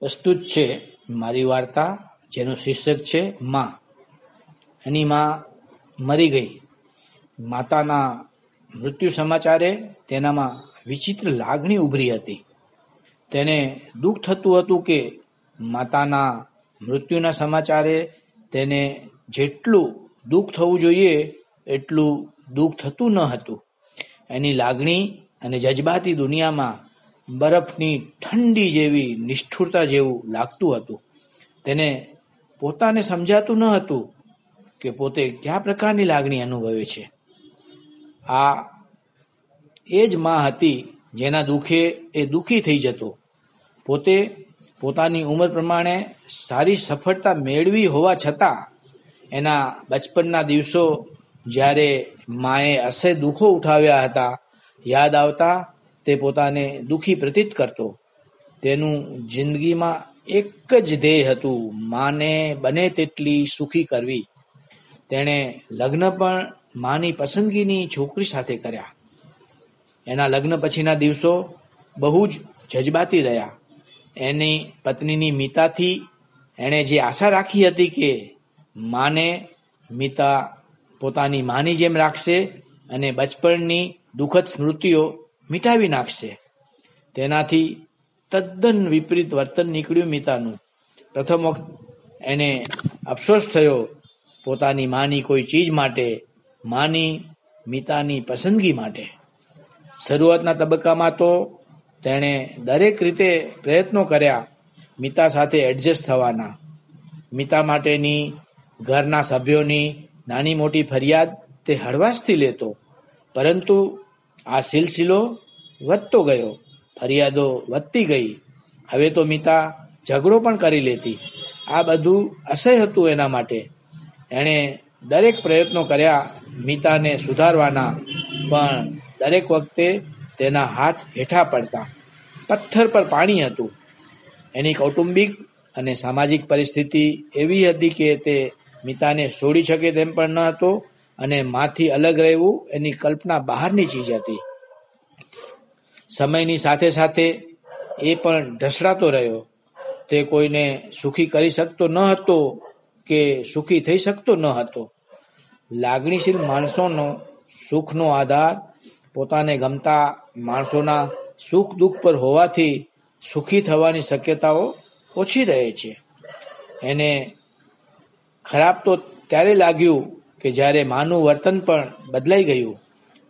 પ્રસ્તુત છે, મારી વાર્તા, જેનું શીર્ષક છે, માં. એની માં મરી ગઈ. માતાના મૃત્યુ સમાચારે તેનામાં વિચિત્ર લાગણી ઉભરી હતી. તેને દુઃખ થતું હતું કે માતાના મૃત્યુના સમાચારે તેને જેટલું દુઃખ થવું જોઈએ, એટલું દુઃખ થતું ન હતું. એની લાગણી અને જજબાતી દુનિયામાં બરફની ઠંડી જેવી નિષ્ઠુરતા જેવું લાગતું હતું. તેને પોતાને સમજાતું ન હતું કે પોતે કયા પ્રકારની લાગણી અનુભવે છે. આ એ જ માં હતી જેના દુઃખે એ દુઃખી થઈ જતો. પોતે પોતાની ઉંમર પ્રમાણે સારી સફળતા મેળવી હોવા છતાં એના બચપનના દિવસો જ્યારે માએ અસે દુઃખો ઉઠાવ્યા હતા, યાદ આવતા તે પોતાને દુઃખી પ્રતીત કરતો. તેનું જિંદગીમાં એક જ ધ્યેય હતું. માને બને તેટલી સુખી કરવી. તેણે લગ્ન પણ માની પસંદગીની છોકરી સાથે કર્યા. એના લગ્ન પછીના દિવસો બહુ જ જજબાતી રહ્યા. એની પત્નીની મિતાથી એણે જે આશા રાખી હતી કે માને મિતા પોતાની માની જેમ રાખશે અને બચપણની દુઃખદ સ્મૃતિઓ મિટાવી નાખશે. તેનાથી તદ્દન વિપરીત વર્તન નીકળ્યું મિતાનું પ્રથમ વખત એને અફસોસ થયો, પોતાની માની કોઈ ચીજ માટે, માની મિતાની પસંદગી માટે. શરૂઆતના તબક્કામાં તો તેણે દરેક રીતે પ્રયત્નો કર્યા મિતા સાથે એડજસ્ટ થવાના. મિતા માટેની ઘરના સભ્યોની નાની મોટી ફરિયાદ તે હળવાશથી લેતો, પરંતુ આ સિલસિલો વધતો ગયો. ફરિયાદો વધતી ગઈ. હવે તો મિતા ઝઘડો પણ કરી લેતી. આ બધું અસહ્ય હતું એના માટે. એણે દરેક પ્રયત્નો કર્યા મિતાને સુધારવાના, પણ દરેક વખતે તેના હાથ હેઠા પડતા. પથ્થર પર પાણી હતું. એની કૌટુંબિક અને સામાજિક પરિસ્થિતિ એવી હતી કે તે મિતાને છોડી શકે તેમ પણ ન હતો અને માથી અલગ રહેવું એની કલ્પના બહારની ચીજ હતી. સમયની સાથે સાથે એ પણ ઢસડાતો રહ્યો. તે કોઈને સુખી કરી શકતો ન હતો કે સુખી થઈ શકતો ન હતો. લાગણીશીલ માણસોનો સુખનો આધાર પોતાને ગમતા માણસોના સુખ દુઃખ પર હોવાથી સુખી થવાની શક્યતાઓ ઓછી રહે છે. એને ખરાબ તો ત્યારે લાગ્યું કે જ્યારે માનું વર્તન પણ બદલાઈ ગયું,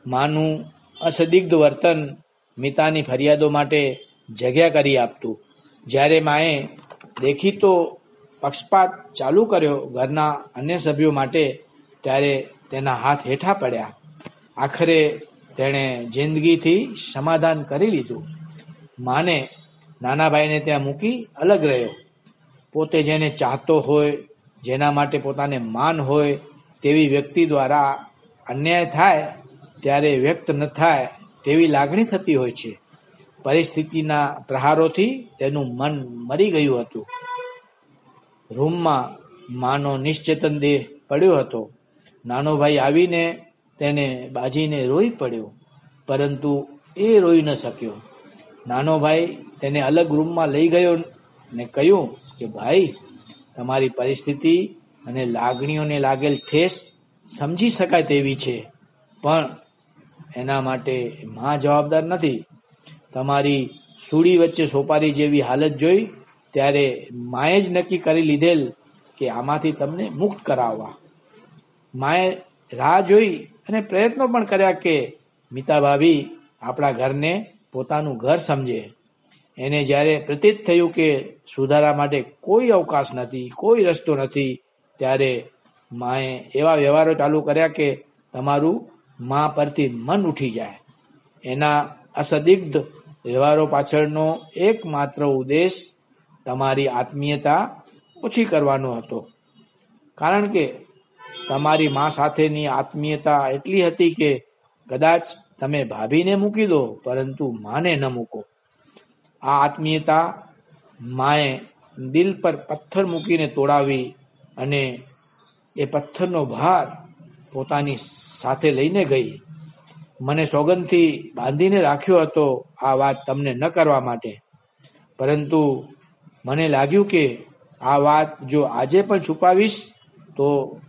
માનું અસદિગ્ધ વર્તન મિતાની ફરિયાદો માટે જગ્યા કરી આપતું. જ્યારે માએ દેખીતો પક્ષપાત ચાલુ કર્યો ઘરના અન્ય સભ્યો માટે, ત્યારે તેના હાથ હેઠા પડ્યા. આખરે તેણે જિંદગીથી સમાધાન કરી લીધું. માને નાના ભાઈને ત્યાં મૂકી અલગ રહ્યો. પોતે જેને ચાહતો હોય, જેના માટે પોતાને માન હોય તેવી વ્યક્તિ દ્વારા અન્યાય થાય ત્યારે વ્યક્ત ન થાય તેવી લાગણી થતી હોય છે. પરિસ્થિતિના પ્રહારોથી તેનું મન મરી ગયું હતું. રૂમમાં માનો નિશ્ચેતન દેહ પડ્યો હતો. નાનો ભાઈ આવીને તેને બાજીને રોઈ પડ્યો, પરંતુ એ રોઈ ન શક્યો. નાનો ભાઈ તેને અલગ રૂમમાં લઈ ગયો ને કહ્યું કે, ભાઈ, તમારી પરિસ્થિતિ અને લાગણીઓને લાગેલ ઠેસ સમજી શકાય તેવી છે. પણ એના માટે માં જવાબદાર નથી. તમારી સૂડી વચ્ચે સોપારી જેવી હાલત જોઈ ત્યારે માએ જ નક્કી કરી લીધેલ કે આમાંથી તમને મુક્ત કરાવવા. માએ રાહ જોઈ અને પ્રયત્નો પણ કર્યા કે મિતા ભાભી આપણા ઘરને પોતાનું ઘર સમજે. એને જ્યારે પ્રતીત થયું કે સુધારા માટે કોઈ અવકાશ નથી, કોઈ રસ્તો નથી ત્યારે માએ એવા વ્યવહારો ચાલુ કર્યા કે તમારું મા પરથી મન ઉઠી જાય. એના અસદિગ્ધ વ્યવહારો પાછળનો એકમાત્ર ઉદ્દેશ તમારી આત્મીયતા ઓછી કરવાનો હતો. કારણ કે તમારી મા સાથેની આત્મીયતા એટલી હતી કે કદાચ તમે ભાભીને મૂકી દો, પરંતુ માને ન મૂકો. આ આત્મીયતા માએ દિલ પર પથ્થર મૂકીને તોડાવી અને એ પથ્થરનો ભાર પોતાની સાથે લઈને ગઈ. મને સોગંદથી બાંધીને રાખ્યો હતો આ વાત તમને ન કરવા માટે. પરંતુ મને લાગ્યું કે આ વાત જો આજે પણ છુપાવીશ, તો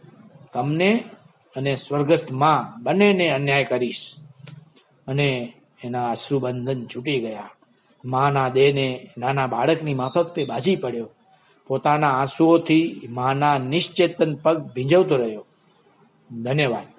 તમને અને સ્વર્ગસ્થમાં બંનેને અન્યાય કરીશ. અને એના અશ્રુબંધન છૂટી ગયા. માના દેહને નાના બાળકની માફક તે બાજી પડ્યો. પોતાના આંસુઓથી માના નિશ્ચેતન પગ ભીંજવતો રહ્યો. ધન્યવાદ.